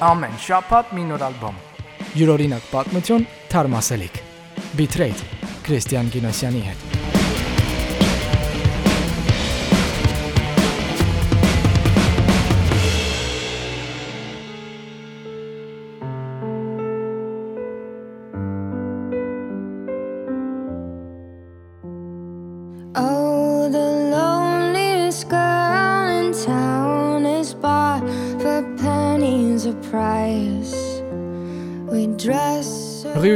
Ամեն շաբաթ մի նոր ալբոմ։ Յուրօրինակ պատմություն, թարմասելիք։ Bitrate Քրիստիան Գինոսյանի հետ։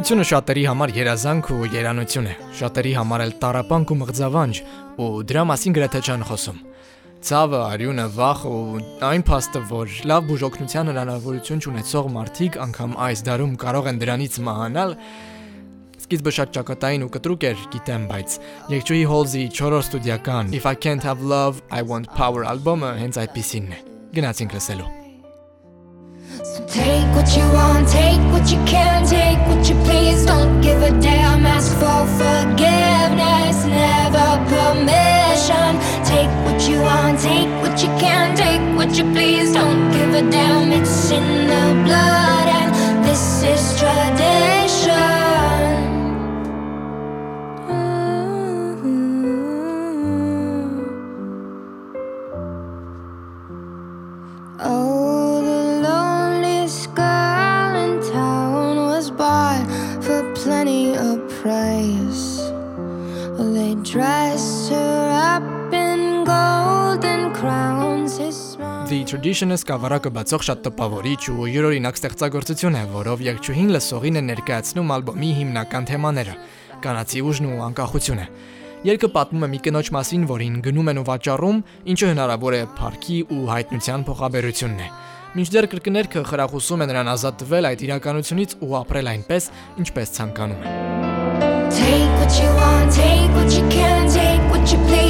her Ռիությունը շատերի համար երազանք ու երանություն է։ Շատերի համար էլ տարապանք ու մղձավանջ, ու դրա մասին գրեթե չան խոսում։ Ցավը, արյունը, վախը ու այն փաստը, որ լավ բուժօգնության հնարավորություն ունեցող մարդիկ անգամ այս դարում կարող են դրանից մահանալ, սկիզբը շատ ճակատային ու կտրուկ էր, գիտեմ, բայց Եկչուհի Հոլզի 4-րդ ստուդիական If I Can't Have Love, I Want Power ալբոմը հենց այդպեսինն է։ Գնացինք լսելու։ take what you want, take what you can, take what you please. Don't give a damn, ask for forgiveness, never permission. Take what you want, take what you can, take what you please. Don't give a damn, it's in the blood, and this is tradition. Tradition-ը սկավառակը բացող շատ տպավորիչ ու յուրօրինակ ստեղծագործություն է, որով եղջյուհին լսողին է ներկայացնում ալբոմի հիմնական թեմաները՝ կանացի ուժն ու անկախությունը։ Երկը պատմում է մի կնոջ մասին, որին գնում են ու վաճառում, ինչը հնարավոր է փառքի ու հայտնության փոխաբերությունն է։ Մինչդեռ կրկներքը խրախուսում է նրան ազատ տվել այդ իրականությունից ու ապրել այնպես, ինչպես ցանկանում է։ Take what you want, take what you can, take what you please.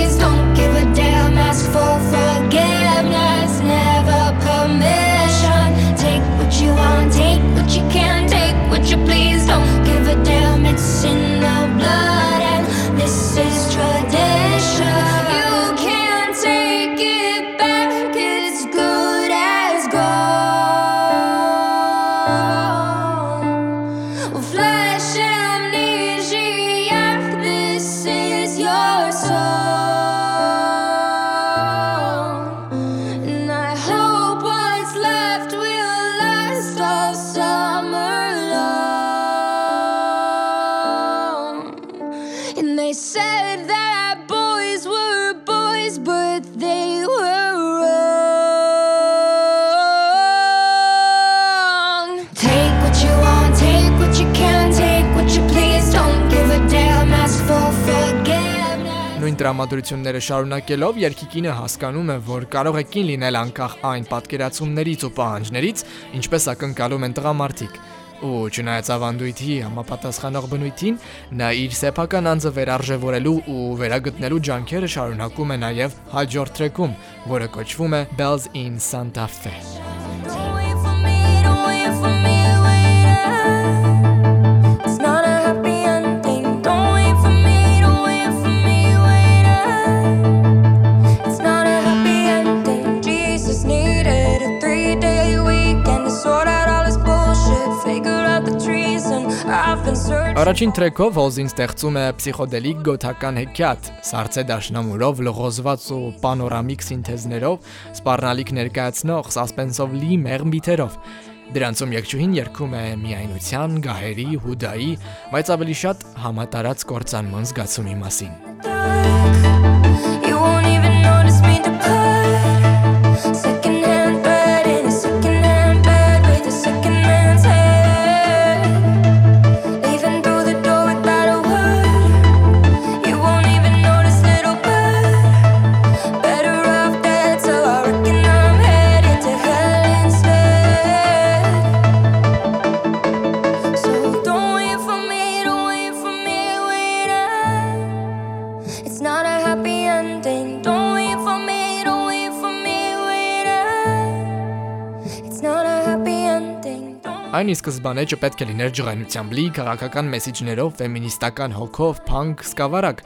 Տրամադրությունները շարունակելով Երկիկինը հասկանում է, որ կարող է կին լինել անկախ այն պատկերացումներից ու պահանջներից, ինչպես ակնկալում են տղամարդիկ։ Ու չնայած ավանդույթի համապատասխանող բնույթին, նա իր սեփական անձը վերարժևորելու ու վերագտնելու ջանքերը շարունակում է նաև հաջորդ տրեքում, որը կոչվում է Bells in Santa Fe։ Առաջին տրեքով Հոլզին ստեղծում է պսիխոդելիկ գոթական հեքիաթ, սարցե դաշնամուրով, լղոզված ու պանորամիկ սինթեզներով, սպառնալիք ներկայացնող սասպենսով լի մեղմ բիթերով։ Դրանցում եկչուհին երգում է միայնության, գահերի, հուդայի, բայց ավելի շատ համատարած կործանման զգացումի մասին։ You won't even notice me depart. Այն ի սկզբանե չպետք է լիներ ջղայնությամբ լի քաղաքական մեսիջներով, ֆեմինիստական հոգով, փանկ, սկավառակ,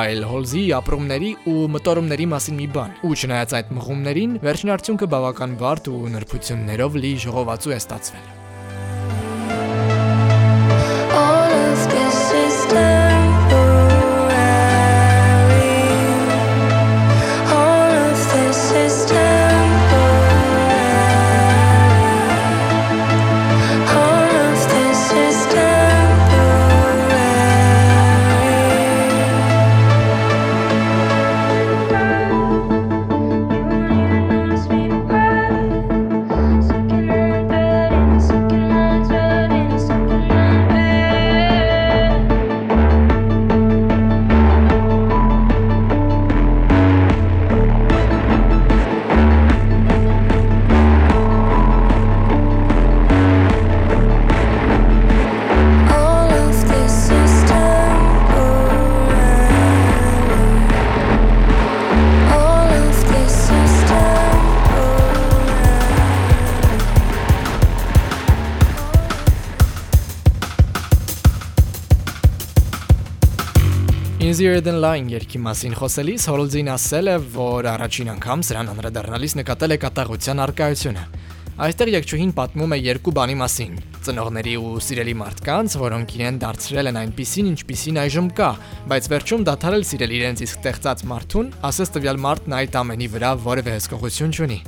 այլ հոլզի ապրումների ու մտորումների մասին մի բան։ Ու չնայած այդ մղումներին, վերջին արդյունքը բավական բարդ ու նրբություններով լի ժողովածու է ստացվել։ Easier Than Lying երգի մասին խոսելիս Հոլզին ասել է, որ առաջին անգամ սրան անդրադառնալիս նկատել է կատաղության արկայությունը։ Այստեղ երգչուհին պատմում է երկու բանի մասին՝ ծնողների ու սիրելի մարդկանց, որոնք իրեն դարձրել են այնպիսին, ինչպիսին այժմ կա, բայց վերջում դադարել սիրել իրենց իսկ ստեղծած մարդուն, ասես տվյալ մարդն այդ ամենի վրա որևէ հսկողություն չունի։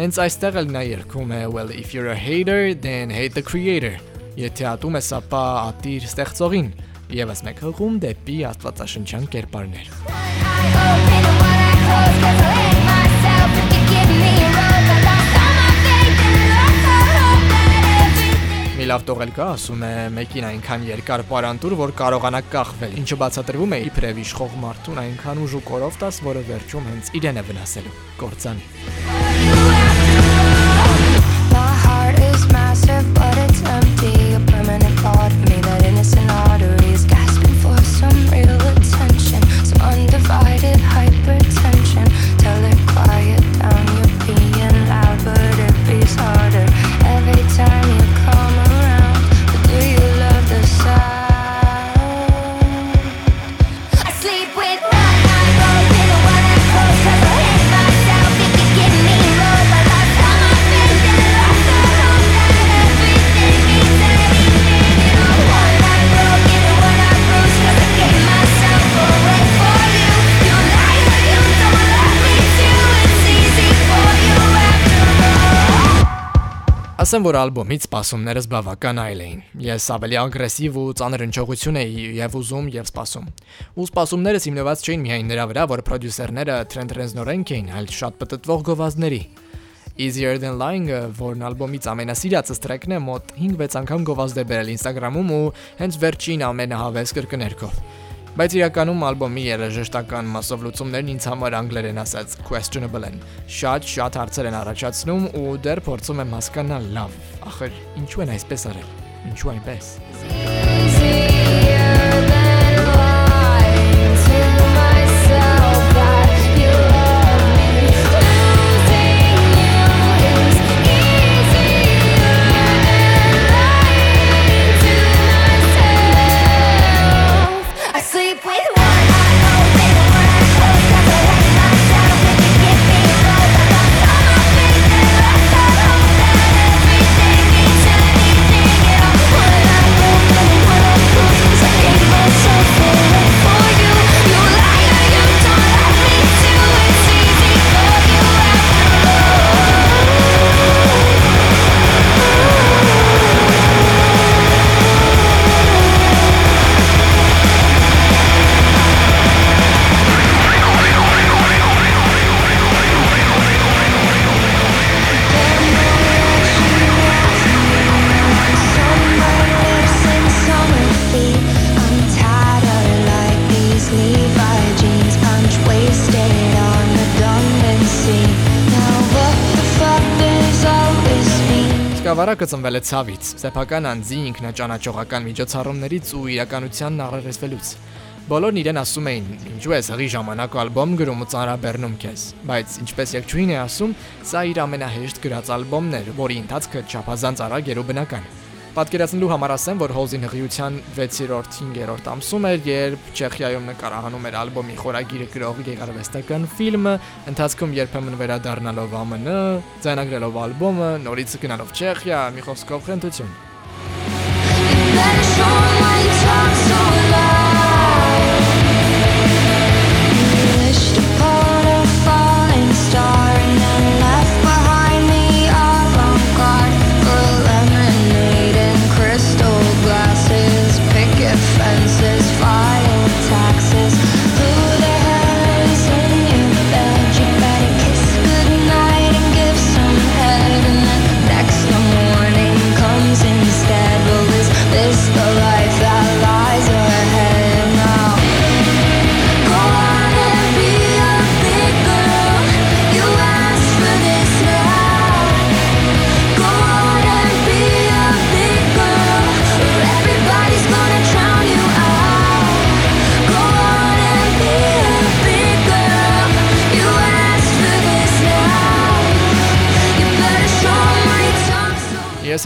Հենց այստեղ էլ նա երգում է Well if you're a hater, then hate the creator։ Եթե ատում ես, ապա ատիր ստեղծողին։ Եվս մեկ հղում դեպի աստվածաշնչյան կերպարներ։ Open and one eye closed 'cause I hate myself if you give me a rose. I lost all my faith and lost all hope that. Մի լավ տողել կա, ասում է, մեկին այնքան երկար պարանտուր, որ կարողանա կախվել, ինչը բացատրվում է իբրև իշխող մարդուն այնքան ուժ ու կորով տաս, որը վերջում հենց իրեն է վնասելու։ Կործանի։ Ասեմ, որ ալբոմից սպասումներս բավական այլ էին։ Ես ավելի ագրեսիվ ու ծանր հնչողություն էի եւ ուզում եւ սպասում։ Ու սպասումներս հիմնված չէին միայն նրա վրա, որ պրոդյուսերները Trent Reznor-ն էին, այլ շատ պատտվող գովազդների։ Easier Than Lying-ը, որն ալբոմից ամենասիրածս տրեքն է, մոտ 5-6 անգամ գովազդ է բերել Instagram-ում ու հենց վերջին ամենահավես կրկներքով։ Բայց իրականում ալբոմի երաժշտական մասով լուծումներն ինձ համար անգլերեն ասած questionable են։ Շատ շատ հարցեր են առաջացնում ու դեռ փորձում եմ հասկանալ լավ, ախր ինչու են այսպես արել։ Ինչու այնպես։ Easier Սկավառակը ծնվել է ցավից, սեփական անձի ինքնաճանաչողական միջոցառումներից ու իրականությանն առերեսվելուց։ Բոլորն իրեն ասում էին. «Ինչու ես հղի ժամանակ ալբոմ գրում ու ծանրաբեռնում քեզ»։ Բայց ինչպես երգչուհին է ասում, սա իր ամենահեշտ գրած ալբոմն էր, որի ընթացքը չափազանց արագ էր ու բնական։ Պատկերացնելու համար ասեմ, որ Հոլզին հղիության 6-րդ 5-րդ ամսում էր, երբ Չեխիայում նկարահանում էր ալբոմի խորագիրը գրող գեղարվեստական ֆիլմը, ընթացքում երբեմն վերադառնալով ԱՄՆ, ձայնագրելով ալբոմը, նորից գնալով Չեխիա, մի խոսքով խնդություն։ Better show 'em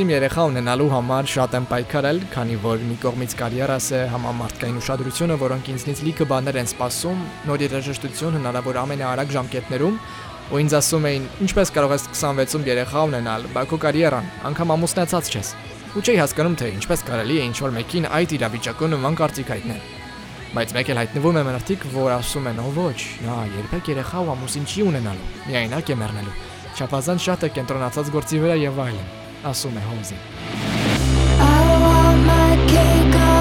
իմ երեխա ունենալու համար շատ եմ պայքարել, քանի որ մի կողմից կարիերաս է համամարտկային ուշադրությունը, որոնք ինձնից լիքը բաներ են սպասում, նոր երաժշտություն հնարավոր ամենաարագ ժամկետներում, ու ինձ ասում էին, ինչպես կարող ես 26-ում երեխա ունենալ, բա քո կարիերան, անգամ ամուսնացած չես։ Ու չէի հասկանում, թե ինչպես կարելի է ինչ-որ մեկին այդ իրավիճակում նման կարծիք հայտնել։ Բայց մեկ էլ հայտնվում է մնացիկ, որ ասում են, ո ոչ, նա երբեք երեխա ու ամուսին չի ունենալու, միայնակ է մեռնելու։ Չափազանց շատ է կենտրոնացած գործի վրա եւ այլն, ասում է Հոզին։ I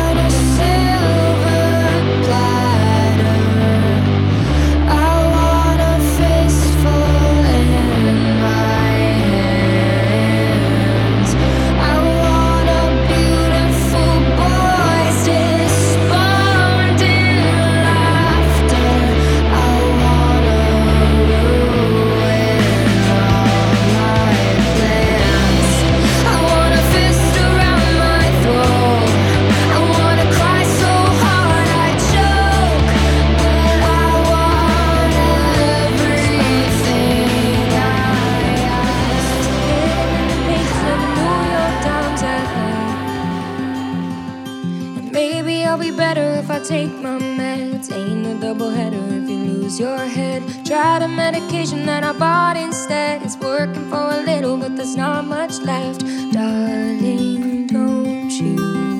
lose your head. Tried the medication that I bought instead. It's working for a little, but there's not much left. Darling, don't you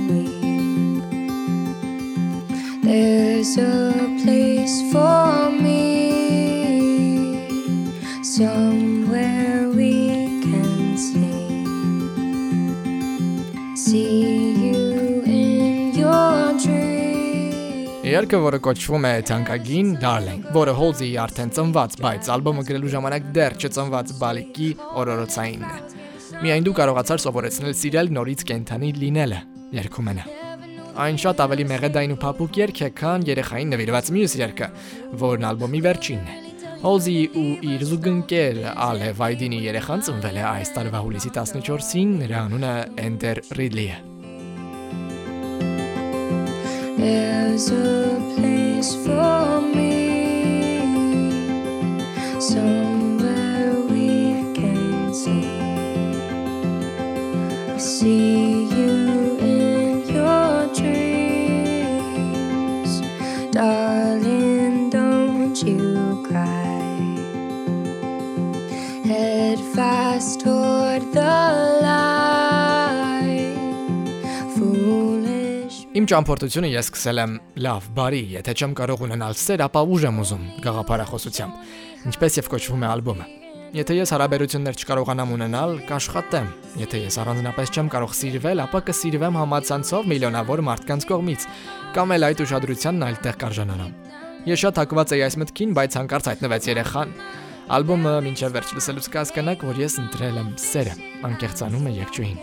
weep. There's a place for Երգը, որը կոչվում է Թանկագին Darling, որը Հոլզի արդեն ծնված, բայց ալբոմը գրելու ժամանակ դեռ չծնված բալիկի օրորոցայինն է։ Միայն դու կարողացար սովորեցնել սիրել նորից կենթանի լինելը, երգում նա։ Այն շատ ավելի մեղեդային ու փափուկ երգ է, քան երեխային նվիրված մյուս երգը, որն ալբոմի վերջինն է։ Հոլզի ու իր զուգընկեր Ալե Վայդինի երեխան ծնվել է այս տարվա հուլիսի 14-ին, նրա անունը Էնդեր Ռիդլի է։ There's a place for me ճամփորդությունը ես սկսել եմ. Լավ, բարի, եթե չեմ կարող ունենալ սեր, ապա ուժ եմ ուզում գաղափարախոսությամբ։ Ինչպես եւ կոչվում է ալբոմը։ Եթե ես հարաբերություններ չկարողանամ ունենալ, կաշխատեմ։ Եթե ես առանձնապես չեմ կարող սիրվել, ապա կսիրվեմ համացանցով միլիոնավոր մարդկանց կողմից, կամ էլ այդ ուշադրությանն այլտեղ կարժանանամ։ Ես շատ հակված էի այս մտքին, բայց հանկարծ հայտնվեց երեխան։ Ալբոմը մինչև վերջ լսելուց կհասկանաք, որ ես ընտրել եմ սերը, անկեղծանում է երգչուհին։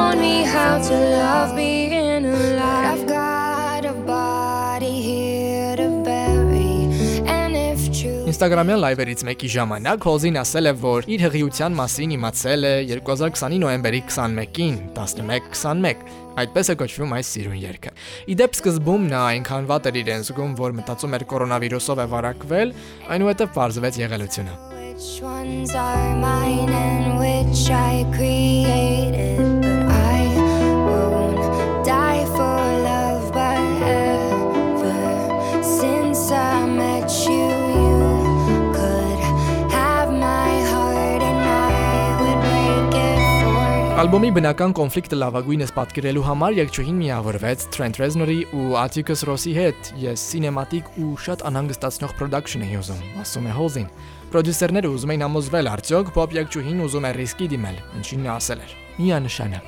shown me how to love being alive. I've got a body here to bury, and if true. Instagram-յան լայվերից մեկի ժամանակ Հոզին ասել է, որ իր հղիության մասին իմացել է 2020-ի նոյեմբերի 21-ին 11:21։ Այդպես է կոչվում այս սիրուն երգը։ Իդեպ սկզբում նա այնքան վատ էր իրեն զգում, որ մտածում էր կորոնավիրուսով է վարակվել, այնուհետև բարձվեց եղելությունը։ Which ones are mine and which I created? Ալբոմի բնական կոնֆլիկտը լավագույնս պատկերելու համար երգչուհին միավորվեց Trent Reznor-ի ու Atticus Ross-ի հետ։ Ես սինեմատիկ ու շատ անհանգստացնող production էի ուզում, ասում է Հոզին։ Պրոդյուսերները ուզում էին համոզվել արդյոք pop երգչուհին ուզում է ռիսկի դիմել, ինչին նա ասել էր. Միանշանակ։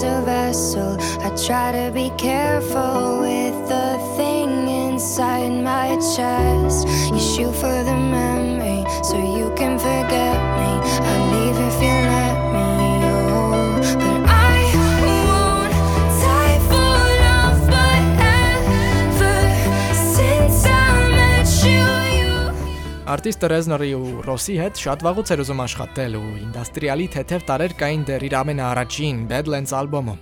tongue a vessel. I try to be careful with the thing inside my chest. You shoot for the memory so you can forget Արտիստը Reznor-ի ու Ross-ի հետ շատ վաղուց էր ուզում աշխատել ու ինդուստրիալի թեթև տարեր կային դեռ իր ամենաառաջին Badlands ալբոմում։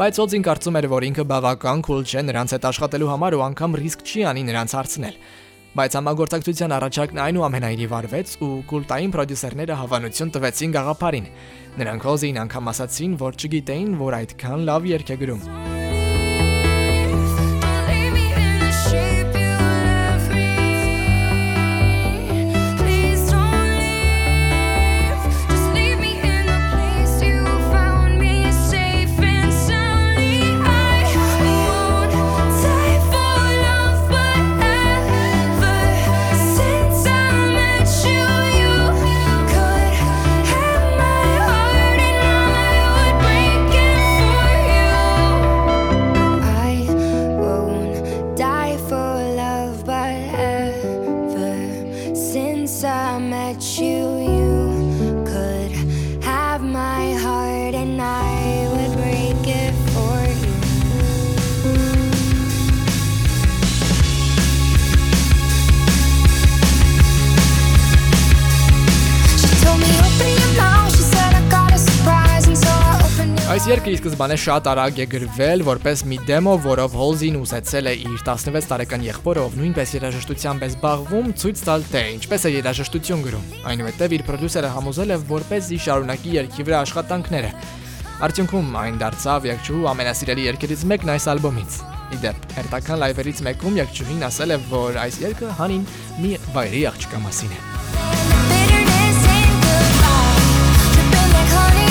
Բայց Օձին կարծում էր, որ ինքը բավական cool չէ նրանց հետ աշխատելու համար ու անգամ ռիսկ չի անի նրանց հարցնել։ Բայց համագործակցության առաջարկն այնուամենայնիվ արվեց ու կուլտային պրոդյուսերները հավանություն տվեցին գաղափարին։ Նրանք Օզին անգամ ասացին, որ չգիտեին, որ այդքան լավ երգ է գրում։ Այս երգը ի սկզբանե շատ արագ է գրվել որպես մի դեմո, որով Հոլզին ուզեցել է իր 16 տարեկան եղբորը, ով նույնպես երաժշտությամբ է զբաղվում, ցույց տալ թե ինչպես է երաժշտություն գրում։ Այնուհետև իր պրոդյուսերը համոզել է, որպեսզի շարունակի երգի վրա աշխատանքները։ Արդյունքում այն դարձավ երգչուհու ամենասիրելի երգերից մեկն այս ալբոմից։ Իդեպ, հերթական լայվերից մեկում երգչուհին ասել է, որ այս երգը հանին մի վայրի աղջկա մասին է։ Bitterness and goodbye, dripping like honey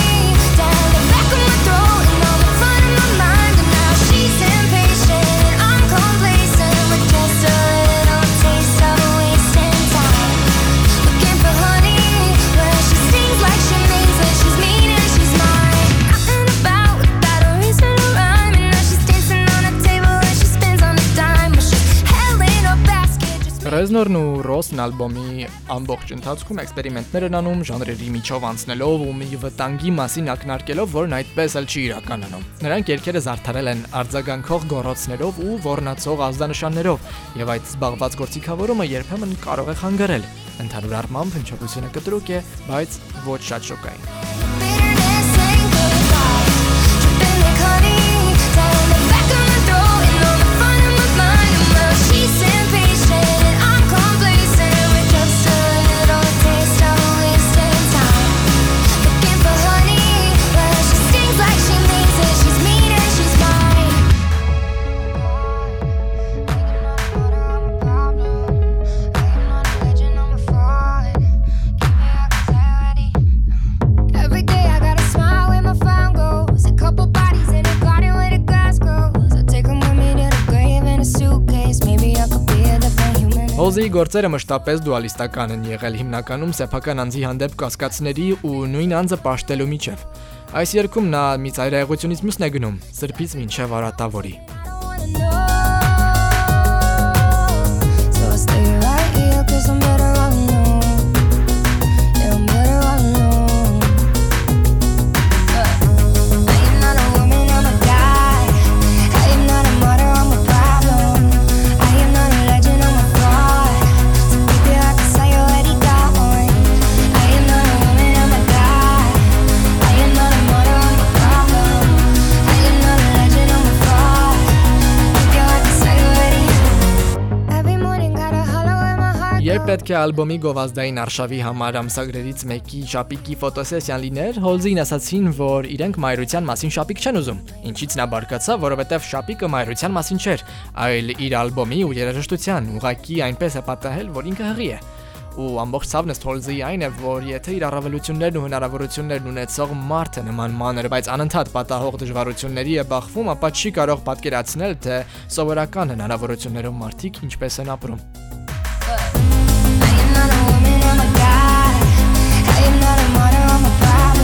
Ռեզնորն ու Ռոսն ալբոմի ամբողջ ընթացքում էքսպերիմենտներ են անում ժանրերի միջով անցնելով ու մի վտանգի մասին ակնարկելով, որն այդպես էլ չի իրականանում։ Նրանք երգերը զարդարել են արձագանքող գոռոցներով ու ոռնացող ազդանշաններով, եւ այդ զբաղված գործիքավորումը երբեմն կարող է խանգարել։ Ընդհանուր առմամբ հնչողությունը կտրուկ է, բայց ոչ շատ շոկային։ Bitterness and goodbye, dripping like honey Հոզեի գործերը մշտապես դուալիստական են եղել հիմնականում սեփական անձի հանդեպ կասկածների ու նույն անձը պաշտելու միջև։ Այս երգում նա մի ծայրահեղությունից մյուսն է գնում, սրբից մինչև արատավորի։ պետք է ալբոմի գովազդային արշավի համար ամսագրերից մեկի շապիկի ֆոտոսեսիան լիներ, Հոլզին ասացին, որ իրենք մայրության մասին շապիկ չեն ուզում։ Ինչից նա բարկացավ, որովհետև շապիկը մայրության մասին չէր, այլ իր ալբոմի ու երաժշտության, ուղակի այնպես է պատահել, որ ինքը հղի է ու ամբողջ ցավն Սթոլզի այն է, որ եթե իր առավելություններն ու հնարավորություններն ունեցող մարդը նման մանր, բայց անընդհատ պատահող դժվարությունների է բախվում, ապա չի կարող պատկերացնել, թե սովորական հնարավորություններով մարդիկ ինչպես են ապրում։ I'm a guy. I am not a model, I'm a problem.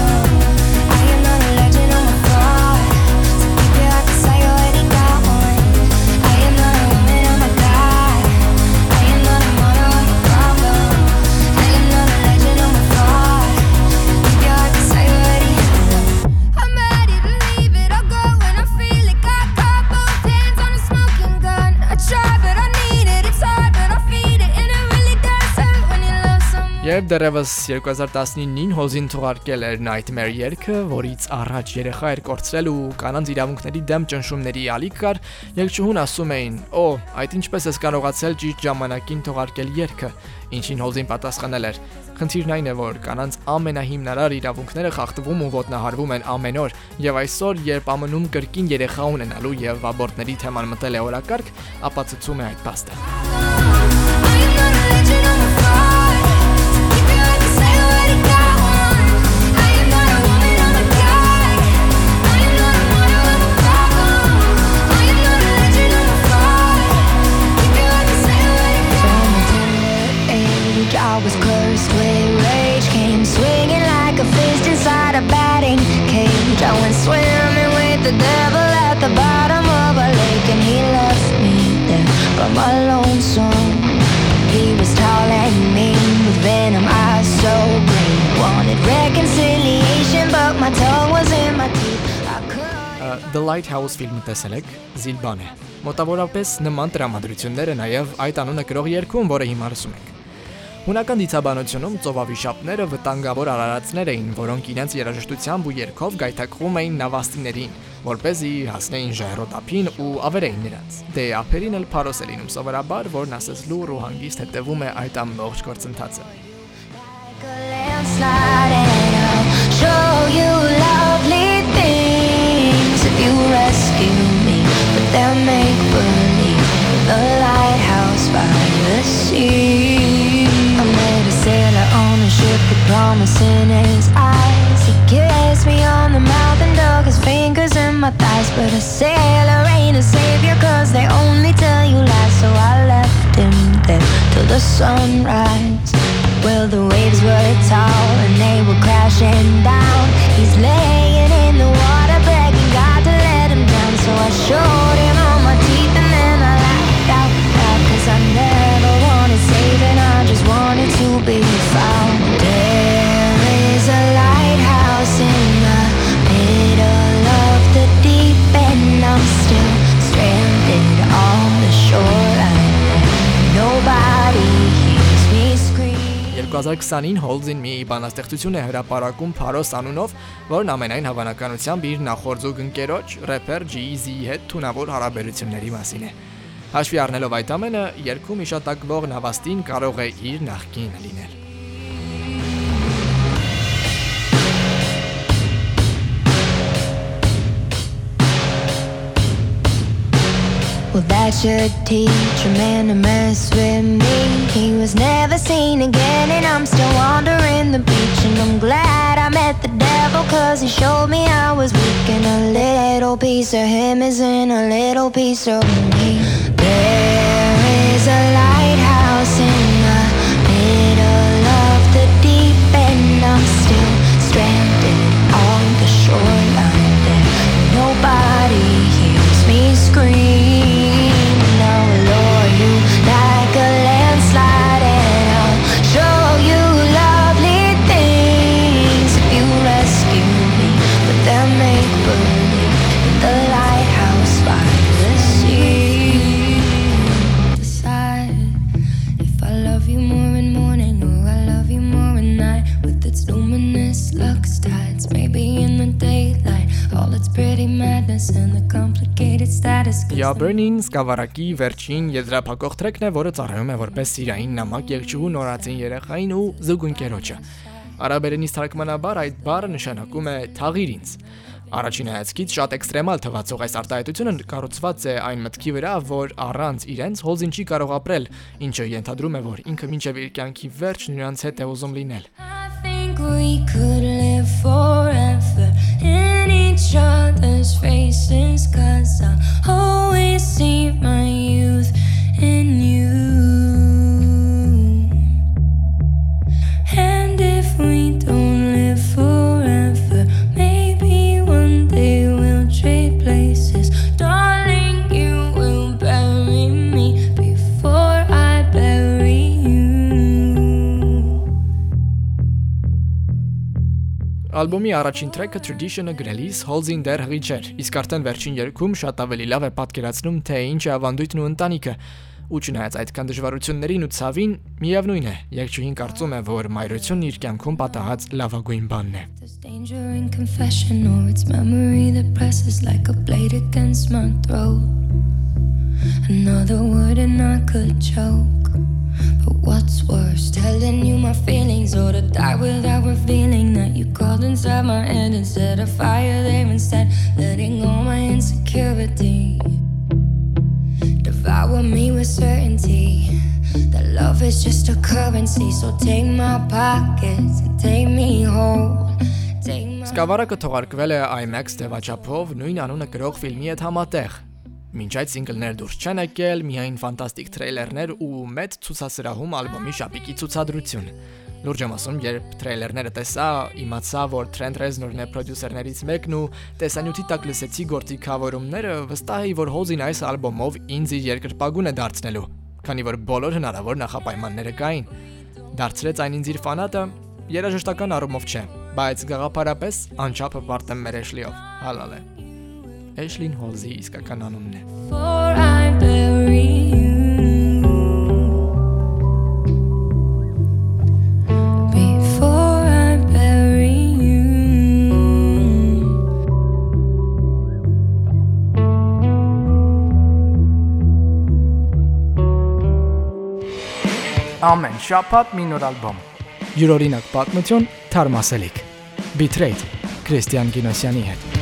Դեռևս 2019-ին Հոզին թողարկել էր Nightmare երգը, որից առաջ երեխա էր կորցրել ու կանանց իրավունքների դեմ ճնշումների ալիք կար, երգչուհուն ասում էին. «Օ, այդ ինչպես ես կարողացել ճիշտ ժամանակին թողարկել երգը», ինչին Հոզին պատասխանել էր. Խնդիրն այն է, որ կանանց ամենահիմնարար իրավունքները խախտվում ու ոտնահարվում են ամեն օր, եւ այսօր, երբ ԱՄՆ-ում կրկին երեխա ունենալու եւ աբորտների թեման մտել է օրակարգ, ապա ցցում է այդ փաստը։ I Lighthouse ֆիլմը տեսել եք, Զիլբան է։ Մոտավորապես նման տրամադրությունները նաև այդ անունը կրող երկում, որը հիմա լսում ենք։ Հունական դիցաբանությունում ծովավիշապները վտանգավոր արարածներ էին, որոնք իրենց երաժշտությամբ ու երգով գայթակղում էին նավաստիներին, որ เป զի հասնեին ժայռոտափին ու ավերեին նրանց։ Դե ափերին էլ փարոս է լինում սովորաբար, որն ասես լուր ու հանգիստ հետևում է այդ ամբողջ գործընթացը։ in his eyes. He kissed me on the mouth and dug his fingers in my thighs. But a sailor ain't a savior cause they only tell you lies. So I left him there till the sunrise. Well, the waves were tall and they were crashing down. He's laying in the water, begging God to let him down. So I showed him 2020-ին Holz-ին մի բանաստեղծություն է հրապարակում Փարոս անունով, որն ամենայն հավանականությամբ իր նախորձուկ ընկերոջ рэփեր G-Z-ի հետ թունավոր հարաբերությունների մասին է։ Հաշվի առնելով այդ ամենը, երկում իշատակվող նավաստին կարող է իր նախկինը լինել։ Well, that should teach a man to mess with me. He was never seen again, and I'm still wandering the beach. And I'm glad I met the devil, cause he showed me I was weak. And a little piece of him is in a little piece of me. There is a lighthouse in the middle Burning սկավառակի վերջին եզրափակող տրեքն է, որը ծառայում է որպես սիրային նամակ եղջյուրու նորածին երեխային ու զուգընկերոջը։ Արաբերենից թարգմանաբար այդ բառը նշանակում է թաղիր ինձ։ Առաջին հայացքից շատ էքստրեմալ թվացող այս արտահայտությունը կառուցված է այն մտքի վրա, որ առանց իրենց Հոլզին չի կարող ապրել, ինչը ենթադրում է, որ ինքը մինչև իր կյանքի վերջն նրանց հետ է ուզում լինել։ I think we could live in other's faces. Cause I always see my youth in you. Ալբոմի առաջին տրեքը Tradition-ը գրելիս Holzin դեռ հղի չէր, իսկ արդեն վերջին երգում շատ ավելի լավ է պատկերացնում, թե ինչ է ավանդույթն ու ընտանիքը։ Ու չնայած այդքան դժվարություններին ու ցավին, միևնույն է, երգչուհին կարծում է, որ մայրությունն իր կյանքում պատահած լավագույն բանն է։. Another word and I could choke. But what's worse, telling you my feelings, or to die without revealing that you crawled inside my head and set a fire there instead, letting go my insecurity. Devour me with certainty that love is just a currency. So take my pockets and take me whole. Take my Սկավառակը թողարկվել է IMAX դեվաչափով նույն անունը կրող ֆիլմի հետ համատեղ։ Մինչ այդ սինգլներ դուրս չեն եկել, միայն ֆանտաստիկ տրեյլերներ ու մեծ ցուցասրահում ալբոմի շապիկի ցուցադրություն։ Լուրջ եմ ասում, երբ տրեյլերները տեսա, իմացա, որ Trent Reznor-ն է պրոդյուսերներից մեկն ու տեսանյութի տակ լսեցի գործի կավորումները, վստահ էի, որ Հոզին այս ալբոմով ինձ իր երկրպագուն է դարձնելու, քանի որ բոլոր հնարավոր նախապայմանները կային։ Դարձրեց այն ինձ իր ֆանատը, երաժշտական առումով չէ, բայց գաղափարապես անչափը պարտեմ մեր Էշլիով։ Հալալ է։ Էշլին Հոլզի իսկական անունն է։ before I bury you. Before I bury you. Ամեն շաբաթ մի նոր ալբոմ։ Յուրօրինակ պատմություն, թարմասելիք։ Bitrate Քրիստիան Գինոսյանի հետ։